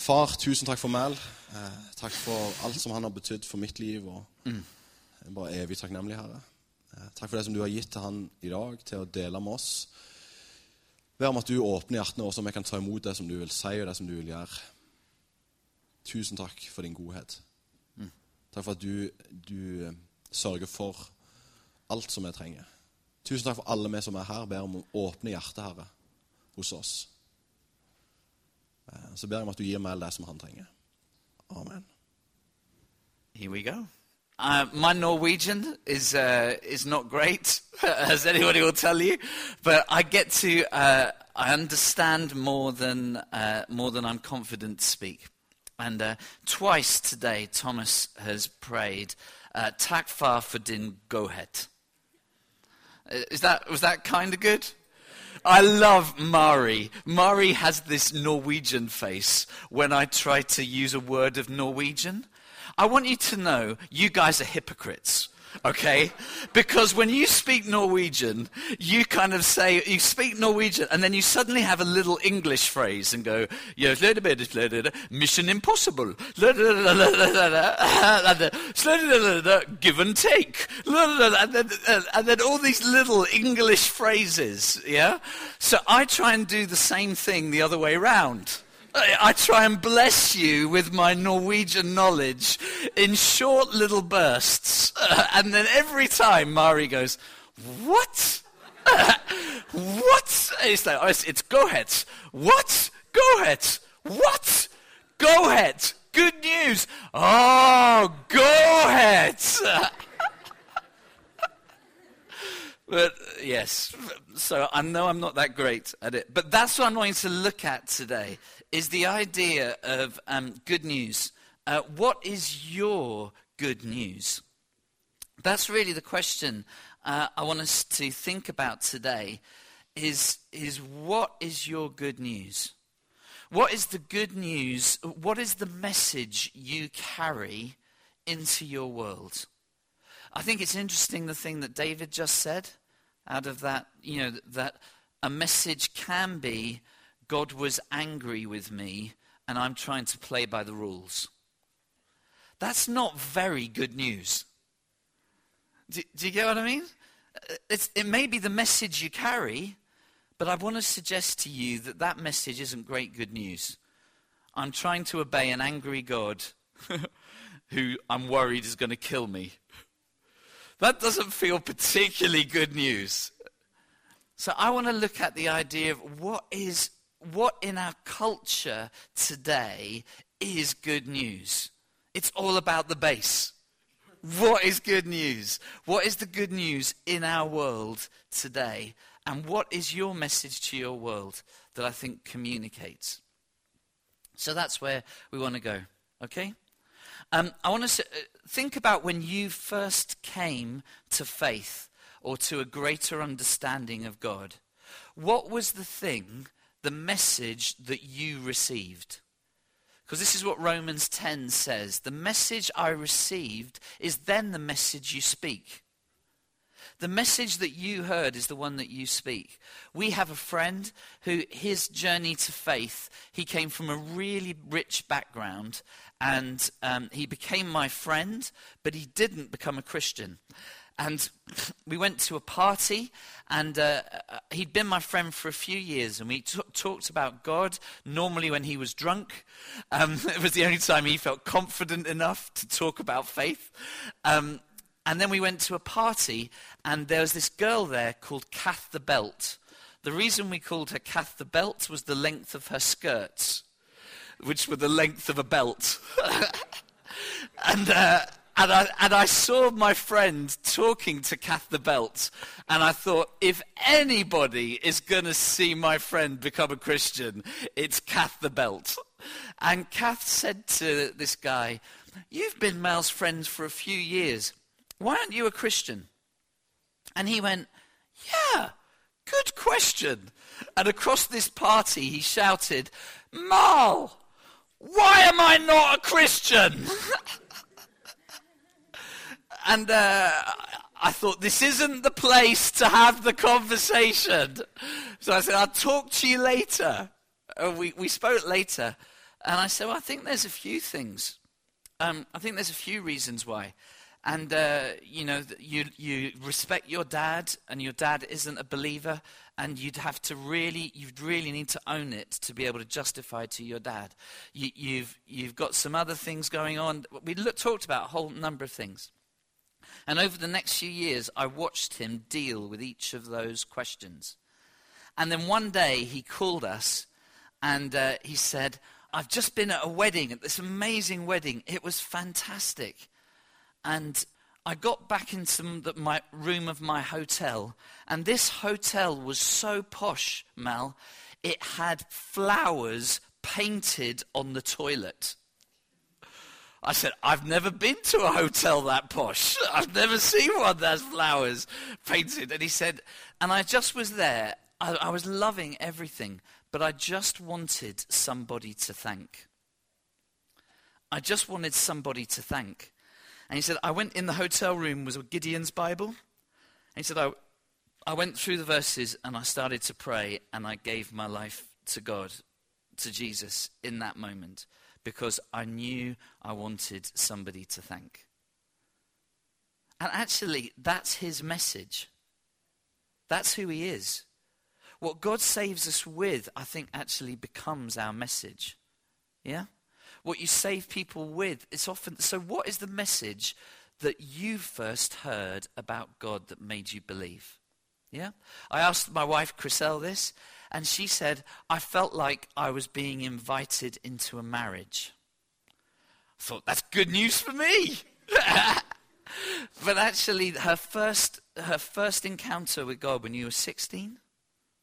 Far, tusen takk for Mel. Eh, takk for alt som han har betydd for mitt liv. og er bare evig takknemlig, Herre. Eh, takk for det som du har gitt til han i dag, til å dele med oss. Be om at du åpner hjertene våre, så vi kan ta imot det som du vil si, og det som du vil gjøre. Tusen takk for din godhet. Takk for at du, du eh, sørger for alt som vi trenger. Tusen takk for alle vi som er her. Ber om å åpne hjertet, Herre, hos oss. Eh, Så ber jeg om at du gir Mel det som han trenger. Amen. Here we go. Uh, my Norwegian is uh, is not great, as anybody will tell you, but I get to uh, I understand more than uh, more than I'm confident to speak. And uh, twice today, Thomas has prayed, uh, "Tak far for din godhet." Uh, Is that was that kind of good? I love Mari. Mari has this Norwegian face when I try to use a word of Norwegian. I want you to know you guys are hypocrites. Okay? Because when you speak Norwegian, you kind of say, you speak Norwegian, and then you suddenly have a little English phrase and go, "Yes, little bit, little bit, mission impossible. Give and take. And then, and then all these little English phrases, yeah? So I try and do the same thing the other way round. I try and bless you with my Norwegian knowledge in short little bursts. Uh, and then every time Mari goes, What? what? It's like, oh, it's, it's go ahead. What? Go ahead. What? Go ahead. Good news. Oh, go ahead. But yes, so I know I'm not that great at it. But that's what I'm going to look at today is the idea of um, good news. Uh, what is your good news? That's really the question uh, I want us to think about today is, is what is your good news? What is the good news? What is the message you carry into your world? I think it's interesting the thing that David just said out of that, you know, that a message can be God was angry with me and I'm trying to play by the rules. That's not very good news. Do, do you get what I mean? Uh, It's, it may be the message you carry, but I want to suggest to you that that message isn't great good news. I'm trying to obey an angry God who I'm worried is going to kill me. That doesn't feel particularly good news. So I want to look at the idea of what is what in our culture today is good news. It's all about the base. What is good news? What is the good news in our world today? And what is your message to your world that I think communicates? So that's where we want to go. Okay? Um, I want to think about when you first came to faith or to a greater understanding of God. What was the thing, the message that you received? Because this is what Romans 10 says. The message I received is then the message you speak. The message that you heard is the one that you speak. We have a friend who, his journey to faith, he came from a really rich background and um, he became my friend, but he didn't become a Christian. And we went to a party, and uh, uh, he'd been my friend for a few years, and we t- talked about God. Normally, when he was drunk, um, it was the only time he felt confident enough to talk about faith. Um, and then we went to a party, and there was this girl there called Kath the Belt. The reason we called her Kath the Belt was the length of her skirts, which were the length of a belt. and, uh, and, I, and I saw my friend talking to Kath the Belt, and I thought, if anybody is going to see my friend become a Christian, it's Kath the Belt. And Kath said to this guy, You've been Mal's friend for a few years. Why aren't you a Christian? And he went, Yeah, good question. And across this party, he shouted, Mal, why am I not a Christian? and uh, I thought, this isn't the place to have the conversation. So I said, I'll talk to you later. Uh, we, we spoke later. And I said, well, I think there's a few things. Um, I think there's a few reasons why. And, uh, you know, you, you respect your dad, and your dad isn't a believer, and you'd have to really, you'd really need to own it to be able to justify to your dad. You, have you've, you've got some other things going on. We look, talked about a whole number of things. And over the next few years, I watched him deal with each of those questions. And then one day, he called us, and uh, he said, I've just been at a wedding, at this amazing wedding. It was fantastic. And I got back into the, my room of my hotel, and this hotel was so posh, Mal, it had flowers painted on the toilet. I said, I've never been to a hotel that posh. I've never seen one that has flowers painted. And he said, and I just was there. I, I was loving everything, but I just wanted somebody to thank. I just wanted somebody to thank. And he said, I went in the hotel room was Gideon's Bible. And he said, I, I went through the verses and I started to pray and I gave my life to God, to Jesus in that moment because I knew I wanted somebody to thank. And actually, that's his message. That's who he is. What God saves us with, I think, actually becomes our message. Yeah? what you save people with. It's often so. What is the message that you first heard about God that made you believe? Yeah, I asked my wife Chriselle this, and she said I felt like I was being invited into a marriage. I thought that's good news for me. but actually, her first her first encounter with God when you were sixteen,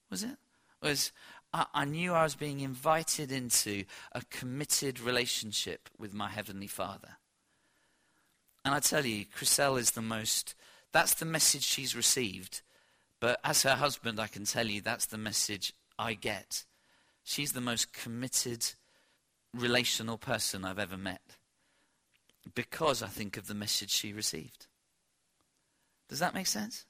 was it? Was I, I knew I was being invited into a committed relationship with my Heavenly Father. And I tell you, Chriselle is the most, that's the message she's received. But as her husband, I can tell you that's the message I get. She's the most committed, relational person I've ever met. Because I think of the message she received. Does that make sense?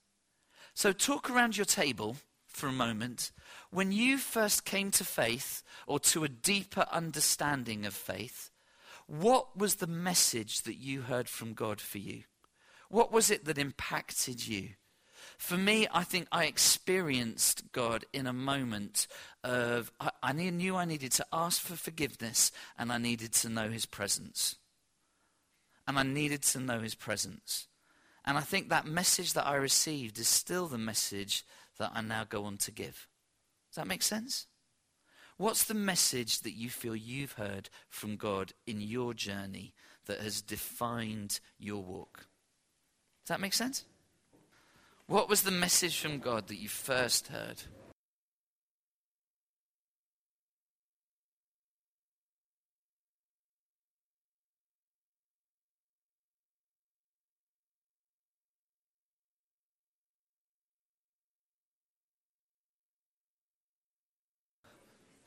So talk around your table for a moment. When you first came to faith or to a deeper understanding of faith, what was the message that you heard from God for you? What was it that impacted you? For me, I think I experienced God in a moment of, I, I knew I needed to ask for forgiveness and I needed to know His presence. And I needed to know His presence. And I think that message that I received is still the message that I now go on to give. Does that make sense? What's the message that you feel you've heard from God in your journey that has defined your walk? Does that make sense? What was the message from God that you first heard?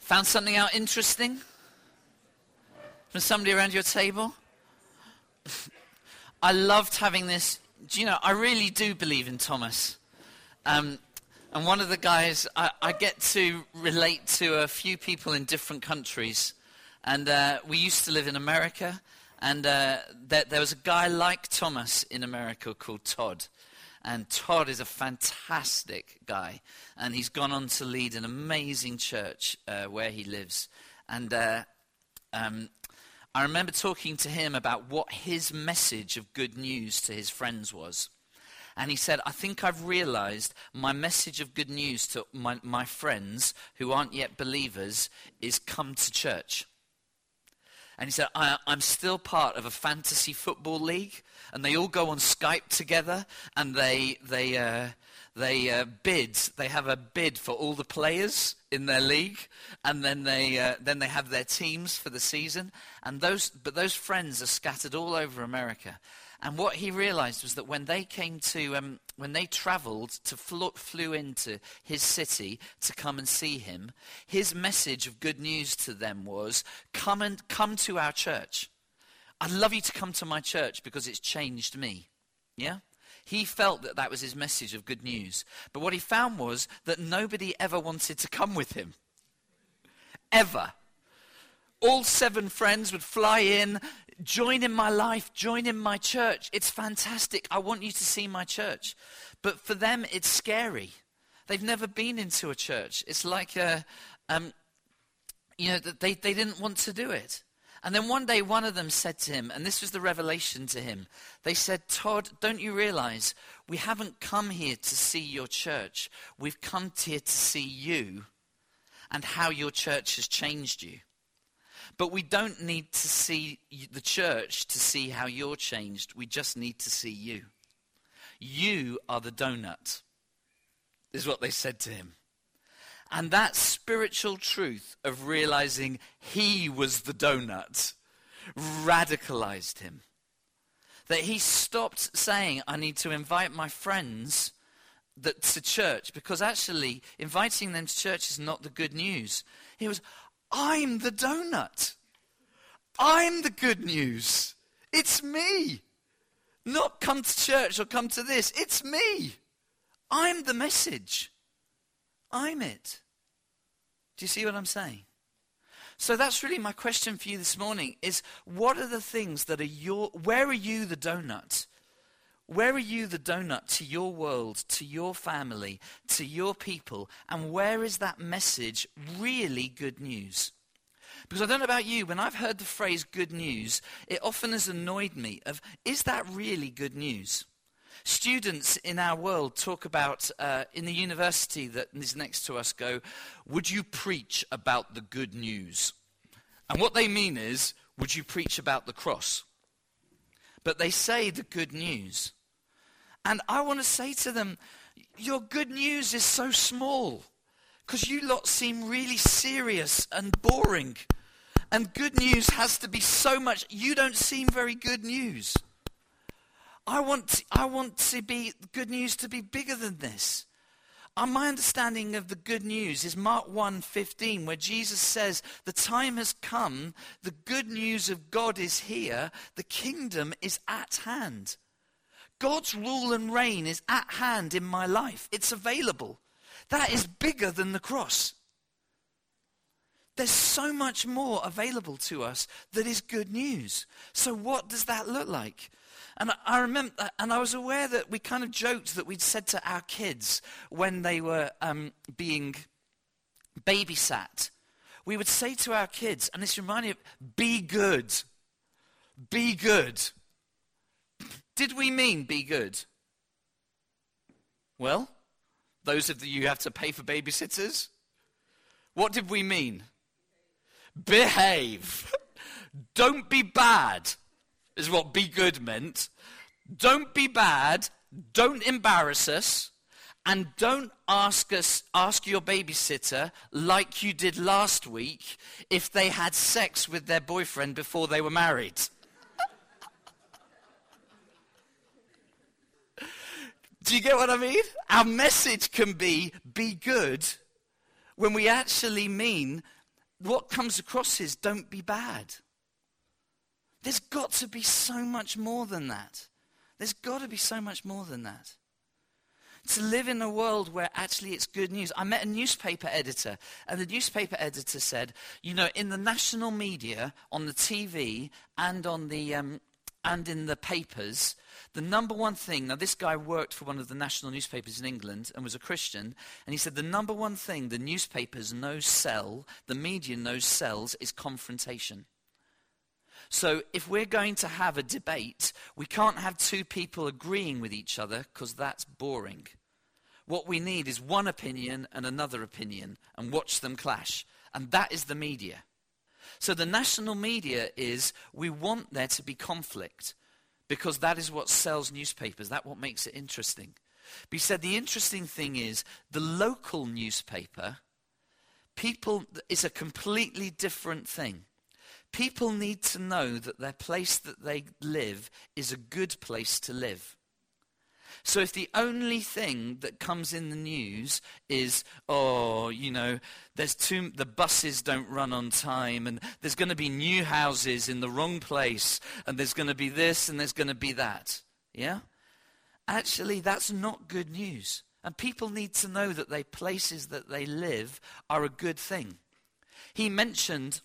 Found something out interesting from somebody around your table? I loved having this. Do you know, I really do believe in Thomas. Um, and one of the guys, I, I, get to relate to a few people in different countries. And uh, we used to live in America, and uh, there, there was a guy like Thomas in America called Todd. And Todd is a fantastic guy. And he's gone on to lead an amazing church uh, where he lives. And uh, um, I remember talking to him about what his message of good news to his friends was. And he said, I think I've realized my message of good news to my, my friends who aren't yet believers is come to church. And he said, I, am still part of a fantasy football league, and they all go on Skype together, and they, they, uh, they uh, bid. They have a bid for all the players in their league, and then they, uh, then they have their teams for the season. And those, but those friends are scattered all over America. And what he realized was that when they came to, um, when they traveled to flew, flew into his city to come and see him, his message of good news to them was, come and come to our church. I'd love you to come to my church because it's changed me. Yeah? He felt that that was his message of good news. But what he found was that nobody ever wanted to come with him. Ever. all seven friends would fly in, join in my life, join in my church. It's fantastic. I want you to see my church. But for them, it's scary. They've never been into a church. It's like, a, um, you know, they, they didn't want to do it. And then one day, one of them said to him, and this was the revelation to him. They said, Todd, don't you realize we haven't come here to see your church. We've come here to see you and how your church has changed you. But we don't need to see the church to see how you're changed. We just need to see you. You are the donut, is what they said to him. And that spiritual truth of realizing he was the donut radicalized him. That he stopped saying, I need to invite my friends that, to church, because actually inviting them to church is not the good news. He was, I'm the donut. I'm the good news. It's me. Not come to church or come to this. It's me. I'm the message. I'm it. Do you see what I'm saying? So that's really my question for you this morning is what are the things that are your where are you the donut? Where are you the donut to your world, to your family, to your people? And where is that message really good news? Because I don't know about you, when I've heard the phrase good news, it often has annoyed me of, is that really good news? Students in our world talk about, uh, in the university that is next to us, go, Would you preach about the good news? And what they mean is, Would you preach about the cross? But they say the good news. And I want to say to them, Your good news is so small because you lot seem really serious and boring. And good news has to be so much. You don't seem very good news. I want, to, I want to be good news to be bigger than this. And my understanding of the good news is Mark 1:15 where Jesus says the time has come. The good news of God is here. The kingdom is at hand. God's rule and reign is at hand in my life. It's available. That is bigger than the cross. There's so much more available to us that is good news. So what does that look like and I remember, and I was aware that we kind of joked that we'd said to our kids when they were um, being babysat, we would say to our kids, and this reminded me of, be good. Be good. Did we mean be good? Well, those of you who have to pay for babysitters, what did we mean? Behave. Don't be bad is what be good meant. Don't be bad, don't embarrass us, and don't ask us ask your babysitter like you did last week if they had sex with their boyfriend before they were married. Do you get what I mean? Our message can be be good when we actually mean what comes across is don't be bad. There's got to be so much more than that. There's got to be so much more than that. To live in a world where actually it's good news. I met a newspaper editor, and the newspaper editor said, you know, in the national media, on the TV, and on the um, and in the papers, the number one thing. Now, this guy worked for one of the national newspapers in England and was a Christian, and he said the number one thing the newspapers know sell, the media knows sells, is confrontation. So if we're going to have a debate, we can't have two people agreeing with each other because that's boring. What we need is one opinion and another opinion and watch them clash. And that is the media. So the national media is we want there to be conflict because that is what sells newspapers. That's what makes it interesting. But he said the interesting thing is the local newspaper, people, is a completely different thing. People need to know that their place that they live is a good place to live. So if the only thing that comes in the news is, oh, you know, there's too, the buses don't run on time, and there's going to be new houses in the wrong place, and there's going to be this, and there's going to be that. Yeah? Actually, that's not good news. And people need to know that the places that they live are a good thing. He mentioned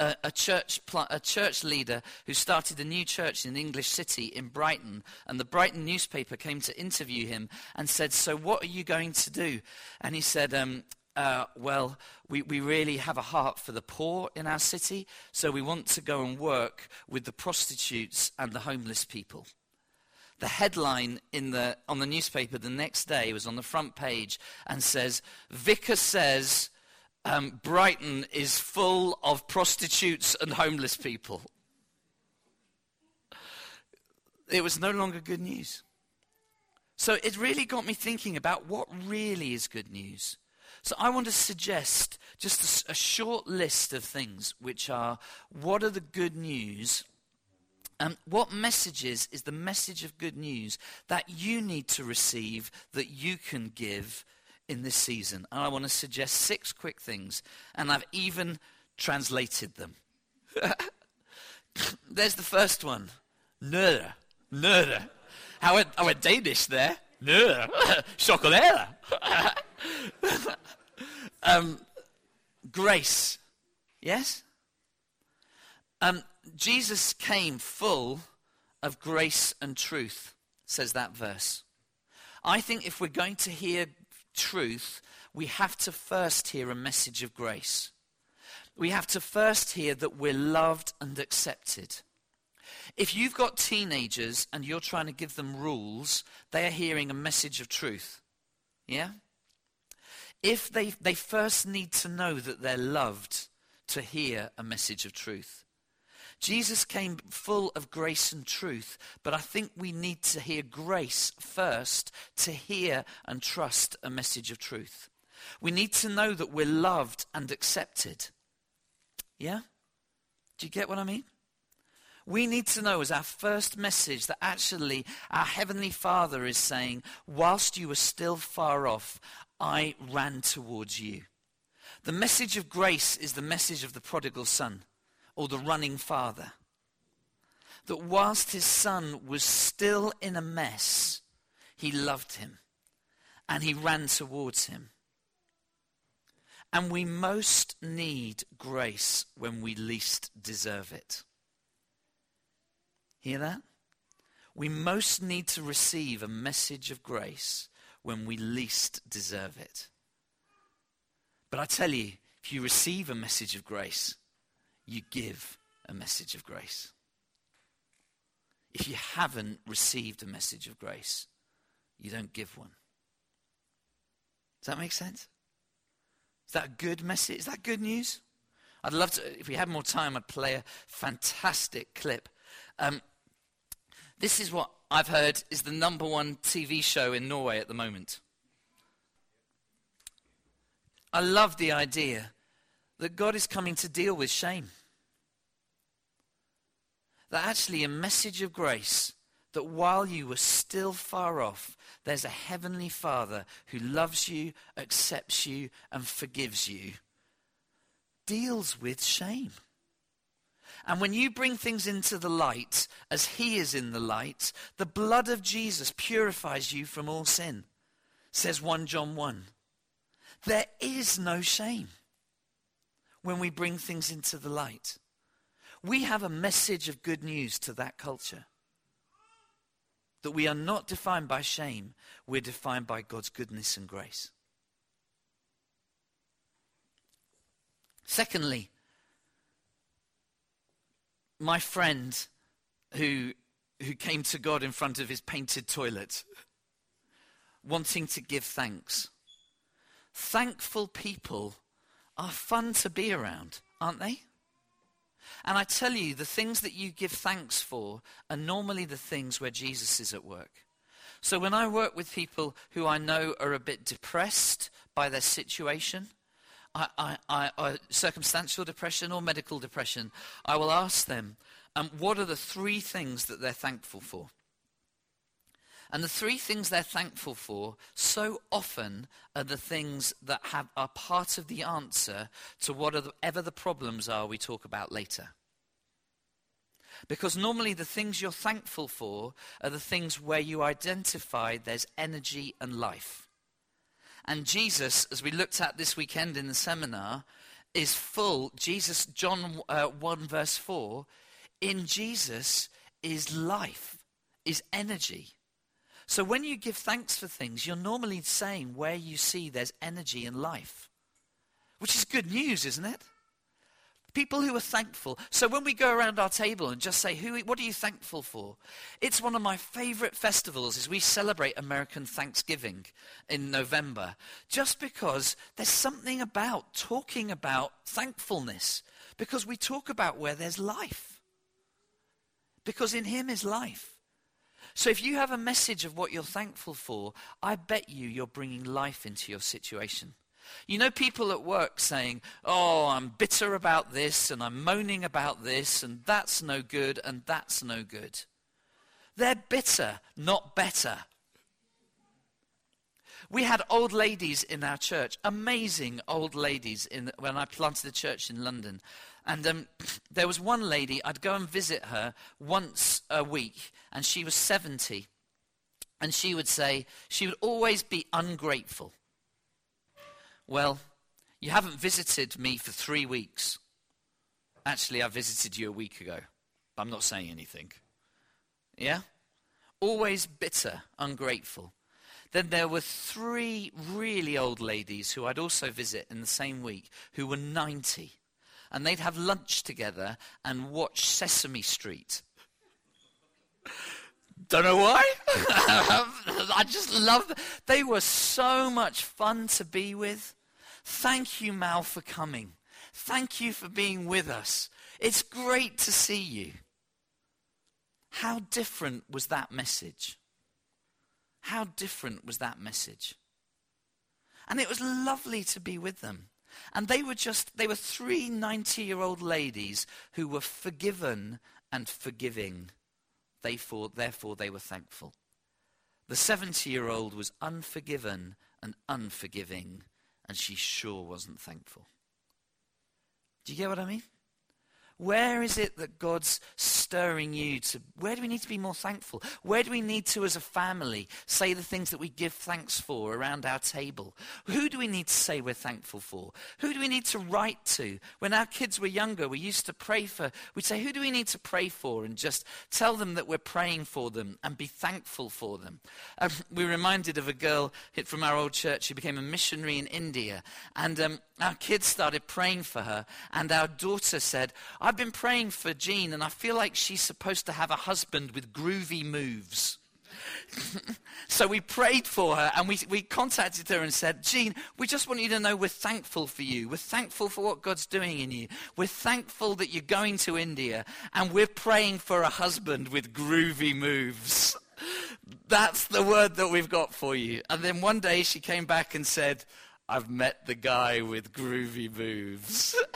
a, a, church, a church leader who started a new church in an English city in Brighton. And the Brighton newspaper came to interview him and said, So, what are you going to do? And he said, um, uh, Well, we, we really have a heart for the poor in our city, so we want to go and work with the prostitutes and the homeless people. The headline in the, on the newspaper the next day was on the front page and says, Vicar says, um, Brighton is full of prostitutes and homeless people. It was no longer good news. So it really got me thinking about what really is good news. So I want to suggest just a, a short list of things which are what are the good news and what messages is the message of good news that you need to receive that you can give in this season. And I want to suggest six quick things, and I've even translated them. There's the first one. Nødder. Nødder. I went, I went Danish there. Nødder. Chocolate. um, grace. Yes? Um, Jesus came full of grace and truth, says that verse. I think if we're going to hear truth, we have to first hear a message of grace. We have to first hear that we're loved and accepted. If you've got teenagers and you're trying to give them rules, they are hearing a message of truth. Yeah? If they, they first need to know that they're loved to hear a message of truth. Jesus came full of grace and truth, but I think we need to hear grace first to hear and trust a message of truth. We need to know that we're loved and accepted. Yeah? Do you get what I mean? We need to know as our first message that actually our Heavenly Father is saying, whilst you were still far off, I ran towards you. The message of grace is the message of the prodigal son or the running father. That whilst his son was still in a mess, he loved him and he ran towards him. And we most need grace when we least deserve it. Hear that? We most need to receive a message of grace when we least deserve it. But I tell you, if you receive a message of grace, you give a message of grace. If you haven't received a message of grace, you don't give one. Does that make sense? Is that a good message? Is that good news? I'd love to, if we had more time, I'd play a fantastic clip. Um, this is what I've heard is the number one TV show in Norway at the moment. I love the idea that God is coming to deal with shame. That actually, a message of grace that while you were still far off, there's a heavenly Father who loves you, accepts you, and forgives you, deals with shame. And when you bring things into the light, as He is in the light, the blood of Jesus purifies you from all sin, says 1 John 1. There is no shame when we bring things into the light. We have a message of good news to that culture. That we are not defined by shame, we're defined by God's goodness and grace. Secondly, my friend who, who came to God in front of his painted toilet, wanting to give thanks. Thankful people are fun to be around, aren't they? And I tell you, the things that you give thanks for are normally the things where Jesus is at work. So when I work with people who I know are a bit depressed by their situation, I, I, I, circumstantial depression or medical depression, I will ask them, um, what are the three things that they're thankful for? And the three things they're thankful for so often are the things that have, are part of the answer to whatever the problems are we talk about later. Because normally the things you're thankful for are the things where you identify there's energy and life. And Jesus, as we looked at this weekend in the seminar, is full. Jesus, John uh, 1, verse 4, in Jesus is life, is energy. So when you give thanks for things, you're normally saying where you see there's energy and life, which is good news, isn't it? People who are thankful. So when we go around our table and just say, who, what are you thankful for? It's one of my favorite festivals is we celebrate American Thanksgiving in November. Just because there's something about talking about thankfulness. Because we talk about where there's life. Because in Him is life. So if you have a message of what you're thankful for, I bet you you're bringing life into your situation. You know, people at work saying, Oh, I'm bitter about this, and I'm moaning about this, and that's no good, and that's no good. They're bitter, not better. We had old ladies in our church, amazing old ladies in, when I planted the church in London. And um, there was one lady, I'd go and visit her once a week, and she was 70. And she would say, she would always be ungrateful. Well, you haven't visited me for three weeks. Actually, I visited you a week ago. I'm not saying anything. Yeah? Always bitter, ungrateful. Then there were three really old ladies who I'd also visit in the same week who were 90. And they'd have lunch together and watch Sesame Street. Don't know why. I just love them. They were so much fun to be with. Thank you, Mal, for coming. Thank you for being with us. It's great to see you. How different was that message? How different was that message? And it was lovely to be with them. And they were just, they were three 90 year old ladies who were forgiven and forgiving. They thought, therefore, they were thankful. The 70 year old was unforgiven and unforgiving and she sure wasn't thankful. Do you get what I mean? Where is it that God's stirring you to? Where do we need to be more thankful? Where do we need to, as a family, say the things that we give thanks for around our table? Who do we need to say we're thankful for? Who do we need to write to? When our kids were younger, we used to pray for, we'd say, Who do we need to pray for? And just tell them that we're praying for them and be thankful for them. Um, we were reminded of a girl from our old church who became a missionary in India. And um, our kids started praying for her, and our daughter said, I've been praying for Jean, and I feel like she's supposed to have a husband with groovy moves. so we prayed for her and we, we contacted her and said, Jean, we just want you to know we're thankful for you. We're thankful for what God's doing in you. We're thankful that you're going to India and we're praying for a husband with groovy moves. That's the word that we've got for you. And then one day she came back and said, I've met the guy with groovy moves.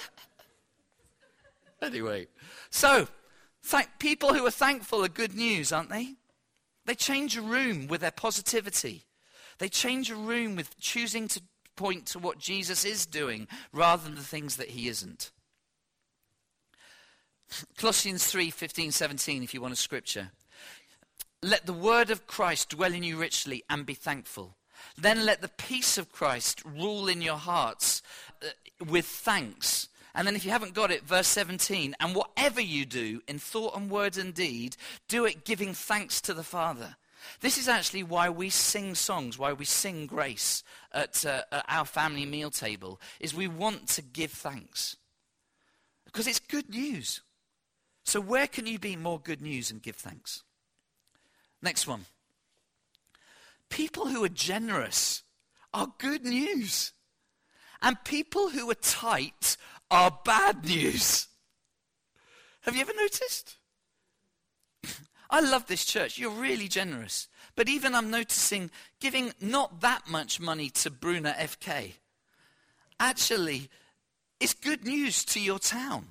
anyway, so people who are thankful are good news, aren't they? They change a room with their positivity. They change a room with choosing to point to what Jesus is doing rather than the things that he isn't. Colossians 3 15, 17, if you want a scripture. Let the word of Christ dwell in you richly and be thankful. Then let the peace of Christ rule in your hearts uh, with thanks. And then if you haven't got it, verse 17, and whatever you do in thought and word and deed, do it giving thanks to the Father. This is actually why we sing songs, why we sing grace at, uh, at our family meal table, is we want to give thanks. Because it's good news. So where can you be more good news and give thanks? Next one. People who are generous are good news. And people who are tight are bad news. Have you ever noticed? I love this church. You're really generous. But even I'm noticing giving not that much money to Bryne FK actually is good news to your town.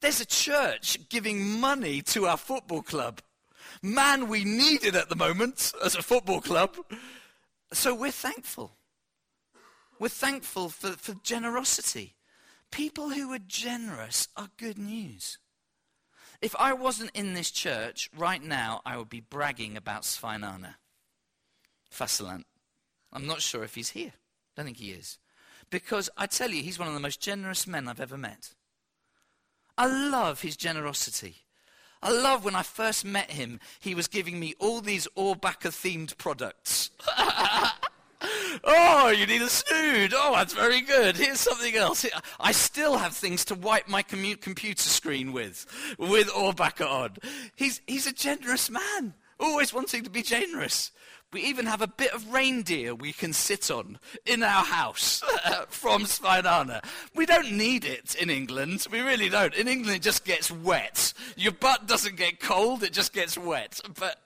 There's a church giving money to our football club man we needed at the moment as a football club. So we're thankful. We're thankful for, for generosity. People who are generous are good news. If I wasn't in this church right now, I would be bragging about Sveinana. Fasalant. I'm not sure if he's here. I don't think he is. because I tell you, he's one of the most generous men I've ever met. I love his generosity. I love when I first met him, he was giving me all these Orbaka themed products. oh, you need a snood. Oh, that's very good. Here's something else. I still have things to wipe my commu- computer screen with, with Orbaka on. He's, he's a generous man, always wanting to be generous. We even have a bit of reindeer we can sit on in our house from Spinana. We don't need it in England. We really don't. In England, it just gets wet. Your butt doesn't get cold, it just gets wet. But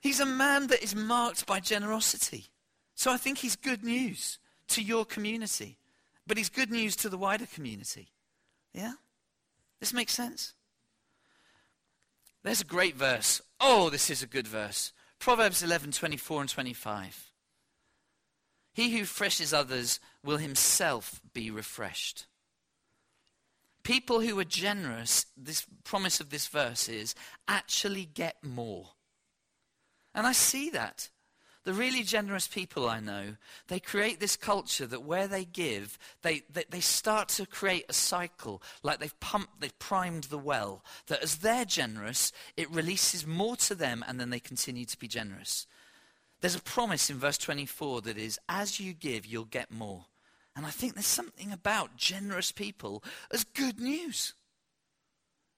he's a man that is marked by generosity. So I think he's good news to your community, but he's good news to the wider community. Yeah? This makes sense? There's a great verse. Oh, this is a good verse. Proverbs 11, 24 and 25. He who refreshes others will himself be refreshed. People who are generous, this promise of this verse is actually get more. And I see that. The really generous people I know, they create this culture that where they give, they, they, they, start to create a cycle, like they've pumped, they've primed the well, that as they're generous, it releases more to them and then they continue to be generous. There's a promise in verse 24 that is, as you give, you'll get more. And I think there's something about generous people as good news.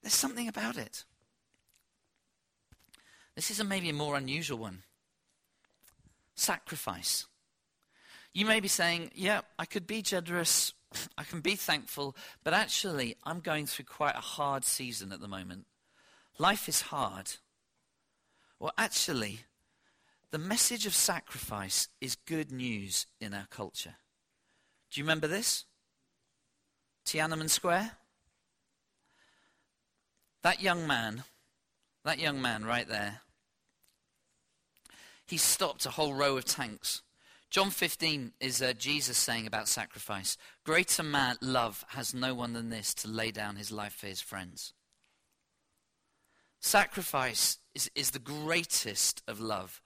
There's something about it. This is a maybe a more unusual one sacrifice. You may be saying, yeah, I could be generous, I can be thankful, but actually, I'm going through quite a hard season at the moment. Life is hard. Well, actually, the message of sacrifice is good news in our culture. Do you remember this? Tiananmen Square? That young man, that young man right there, he stopped a whole row of tanks. John 15 is uh, Jesus saying about sacrifice Greater man, love has no one than this to lay down his life for his friends. Sacrifice is, is the greatest of love.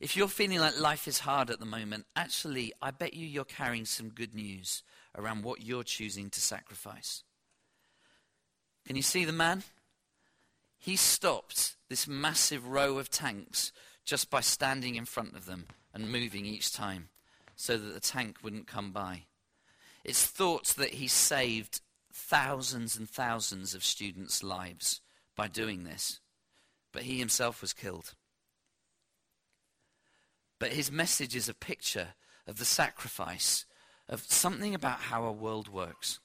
If you're feeling like life is hard at the moment, actually, I bet you you're carrying some good news around what you're choosing to sacrifice. Can you see the man? He stopped this massive row of tanks just by standing in front of them and moving each time so that the tank wouldn't come by. It's thought that he saved thousands and thousands of students' lives by doing this, but he himself was killed. But his message is a picture of the sacrifice of something about how our world works.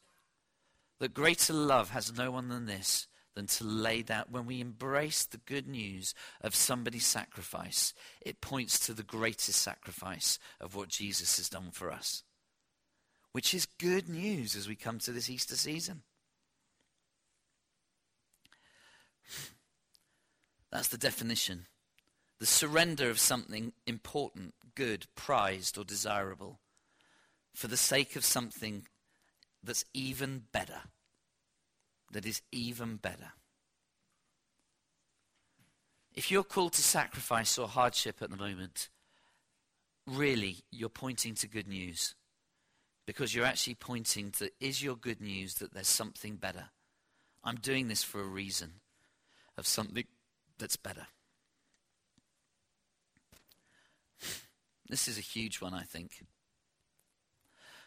That greater love has no one than this than to lay that. When we embrace the good news of somebody's sacrifice, it points to the greatest sacrifice of what Jesus has done for us, which is good news as we come to this Easter season. That's the definition. The surrender of something important, good, prized, or desirable for the sake of something that's even better that is even better. If you're called to sacrifice or hardship at the moment, really you're pointing to good news. Because you're actually pointing to is your good news that there's something better? I'm doing this for a reason of something that's better. This is a huge one, I think.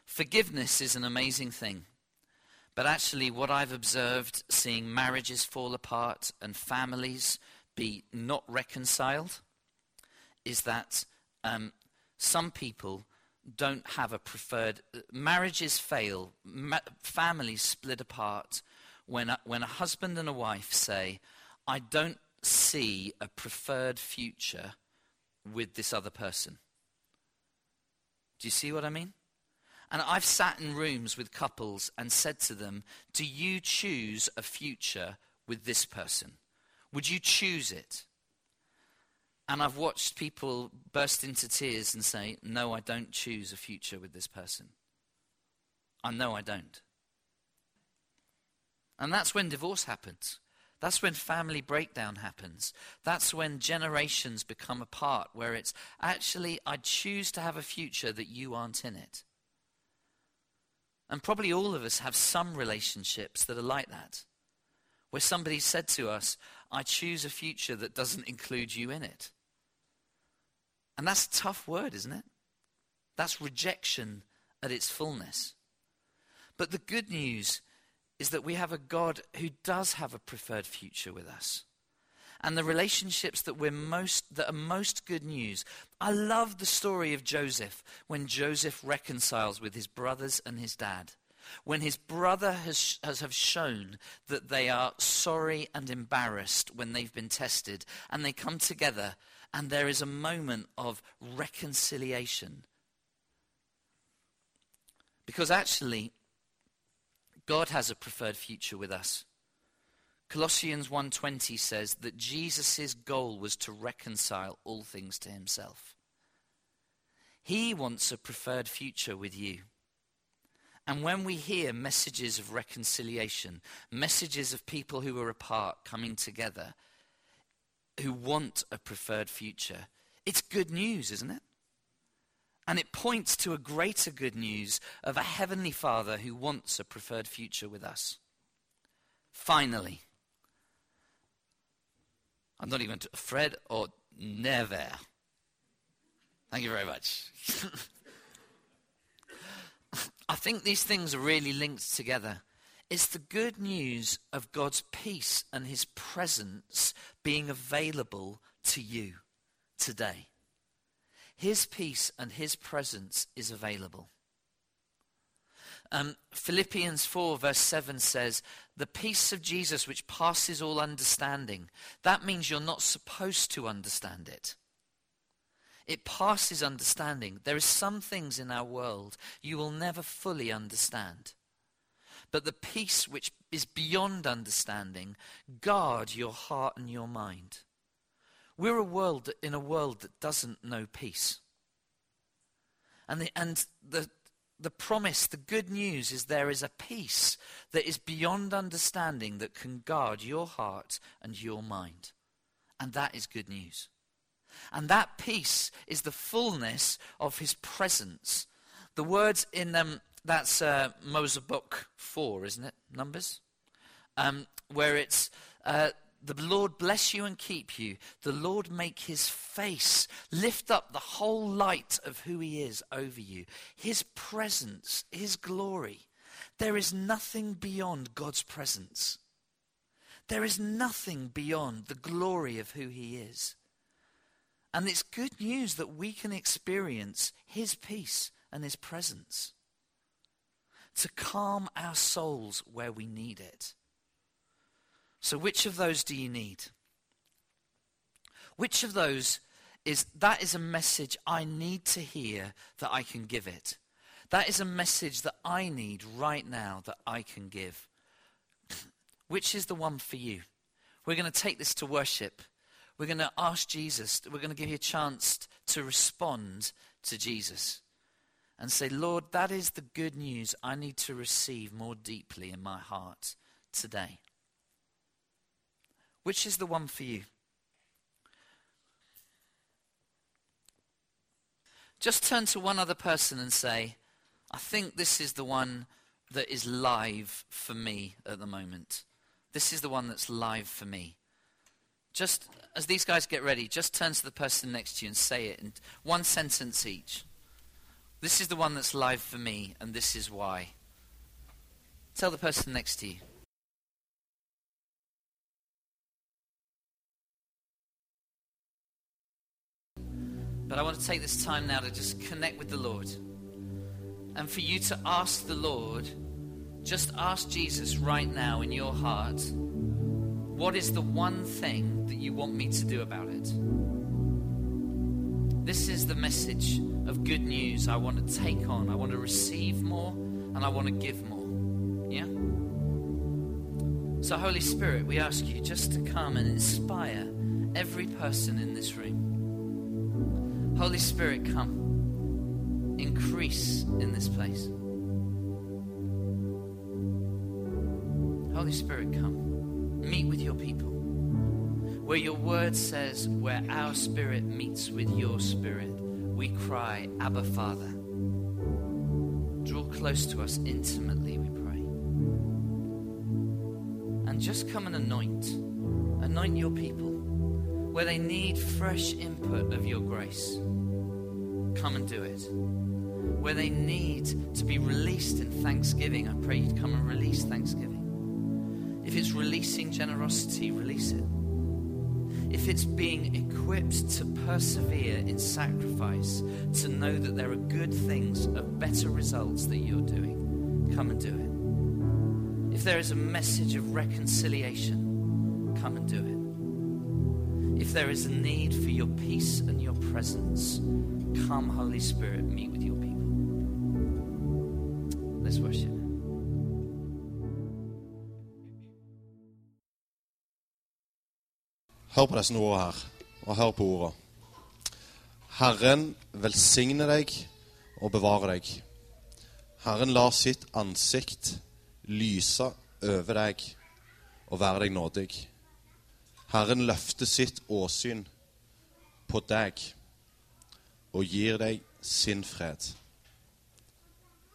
Forgiveness is an amazing thing. But actually, what I've observed seeing marriages fall apart and families be not reconciled is that um, some people don't have a preferred. Marriages fail, ma- families split apart when a, when a husband and a wife say, I don't see a preferred future with this other person. Do you see what I mean? And I've sat in rooms with couples and said to them, Do you choose a future with this person? Would you choose it? And I've watched people burst into tears and say, No, I don't choose a future with this person. I know I don't. And that's when divorce happens. That's when family breakdown happens. That's when generations become apart, where it's actually, I choose to have a future that you aren't in it. And probably all of us have some relationships that are like that, where somebody said to us, I choose a future that doesn't include you in it. And that's a tough word, isn't it? That's rejection at its fullness. But the good news is that we have a God who does have a preferred future with us. And the relationships that we're most that are most good news. I love the story of Joseph when Joseph reconciles with his brothers and his dad. When his brother has, has have shown that they are sorry and embarrassed when they've been tested, and they come together, and there is a moment of reconciliation. Because actually, God has a preferred future with us. Colossians 1:20 says that Jesus' goal was to reconcile all things to himself. He wants a preferred future with you. And when we hear messages of reconciliation, messages of people who are apart coming together, who want a preferred future, it's good news, isn't it? And it points to a greater good news of a heavenly Father who wants a preferred future with us. Finally, I'm not even Fred or never. Thank you very much. I think these things are really linked together. It's the good news of God's peace and his presence being available to you today. His peace and His presence is available. Um, Philippians 4, verse 7 says, The peace of Jesus which passes all understanding. That means you're not supposed to understand it. It passes understanding. There are some things in our world you will never fully understand. But the peace which is beyond understanding, guard your heart and your mind. We're a world in a world that doesn't know peace. And the, and the, the promise, the good news is there is a peace that is beyond understanding that can guard your heart and your mind. And that is good news. And that peace is the fullness of his presence. The words in um, that's uh, Moses book 4, isn't it? Numbers? Um, where it's uh, the Lord bless you and keep you. The Lord make his face lift up the whole light of who he is over you. His presence, his glory. There is nothing beyond God's presence. There is nothing beyond the glory of who he is. And it's good news that we can experience his peace and his presence to calm our souls where we need it so, which of those do you need? Which of those is that is a message I need to hear that I can give it? That is a message that I need right now that I can give. Which is the one for you? We're going to take this to worship. We're going to ask Jesus, we're going to give you a chance to respond to Jesus and say, Lord, that is the good news I need to receive more deeply in my heart today. Which is the one for you? Just turn to one other person and say, I think this is the one that is live for me at the moment. This is the one that's live for me. Just as these guys get ready, just turn to the person next to you and say it in one sentence each. This is the one that's live for me, and this is why. Tell the person next to you. But I want to take this time now to just connect with the Lord. And for you to ask the Lord, just ask Jesus right now in your heart, what is the one thing that you want me to do about it? This is the message of good news I want to take on. I want to receive more and I want to give more. Yeah? So, Holy Spirit, we ask you just to come and inspire every person in this room. Holy Spirit, come. Increase in this place. Holy Spirit, come. Meet with your people. Where your word says, where our spirit meets with your spirit, we cry, Abba, Father. Draw close to us intimately, we pray. And just come and anoint. Anoint your people. Where they need fresh input of your grace, come and do it. Where they need to be released in thanksgiving, I pray you'd come and release thanksgiving. If it's releasing generosity, release it. If it's being equipped to persevere in sacrifice, to know that there are good things of better results that you're doing, come and do it. If there is a message of reconciliation, come and do it. If there is a need for your peace and your presence, come, Holy Spirit, meet with your people. Let's worship. Hør på disse ordene her, og hør på ordene. Herren velsigne deg og bevare deg. Herren lar sitt ansikt lyse over deg og være deg nådig. Herren løfter sitt åsyn på deg og gir deg sin fred.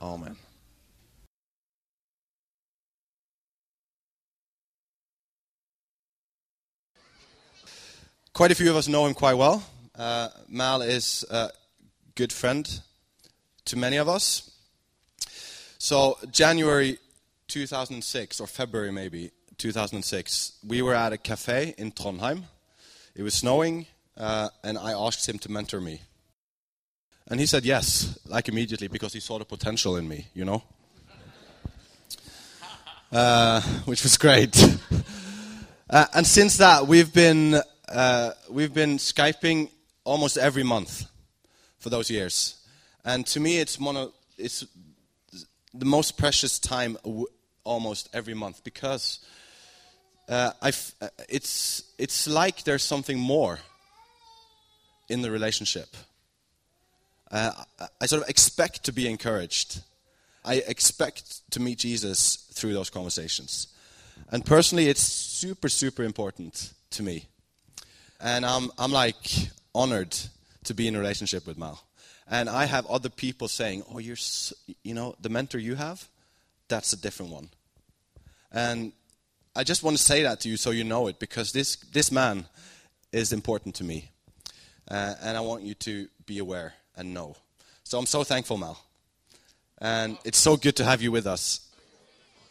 Amen. Quite a few of us know him quite well. Uh, Mal is a good friend to many of us. So, January 2006, or February maybe, 2006, we were at a cafe in Trondheim. It was snowing, uh, and I asked him to mentor me. And he said yes, like immediately, because he saw the potential in me, you know? Uh, which was great. Uh, and since that, we've been uh, we've been Skyping almost every month for those years. And to me, it's, of, it's the most precious time almost every month because uh, uh, it's, it's like there's something more in the relationship. Uh, I, I sort of expect to be encouraged. I expect to meet Jesus through those conversations. And personally, it's super, super important to me. And I'm, I'm like honored to be in a relationship with Mal. And I have other people saying, oh, you're, so, you know, the mentor you have, that's a different one. And I just want to say that to you so you know it, because this, this man is important to me. Uh, and I want you to be aware and know. So I'm so thankful, Mal. And it's so good to have you with us.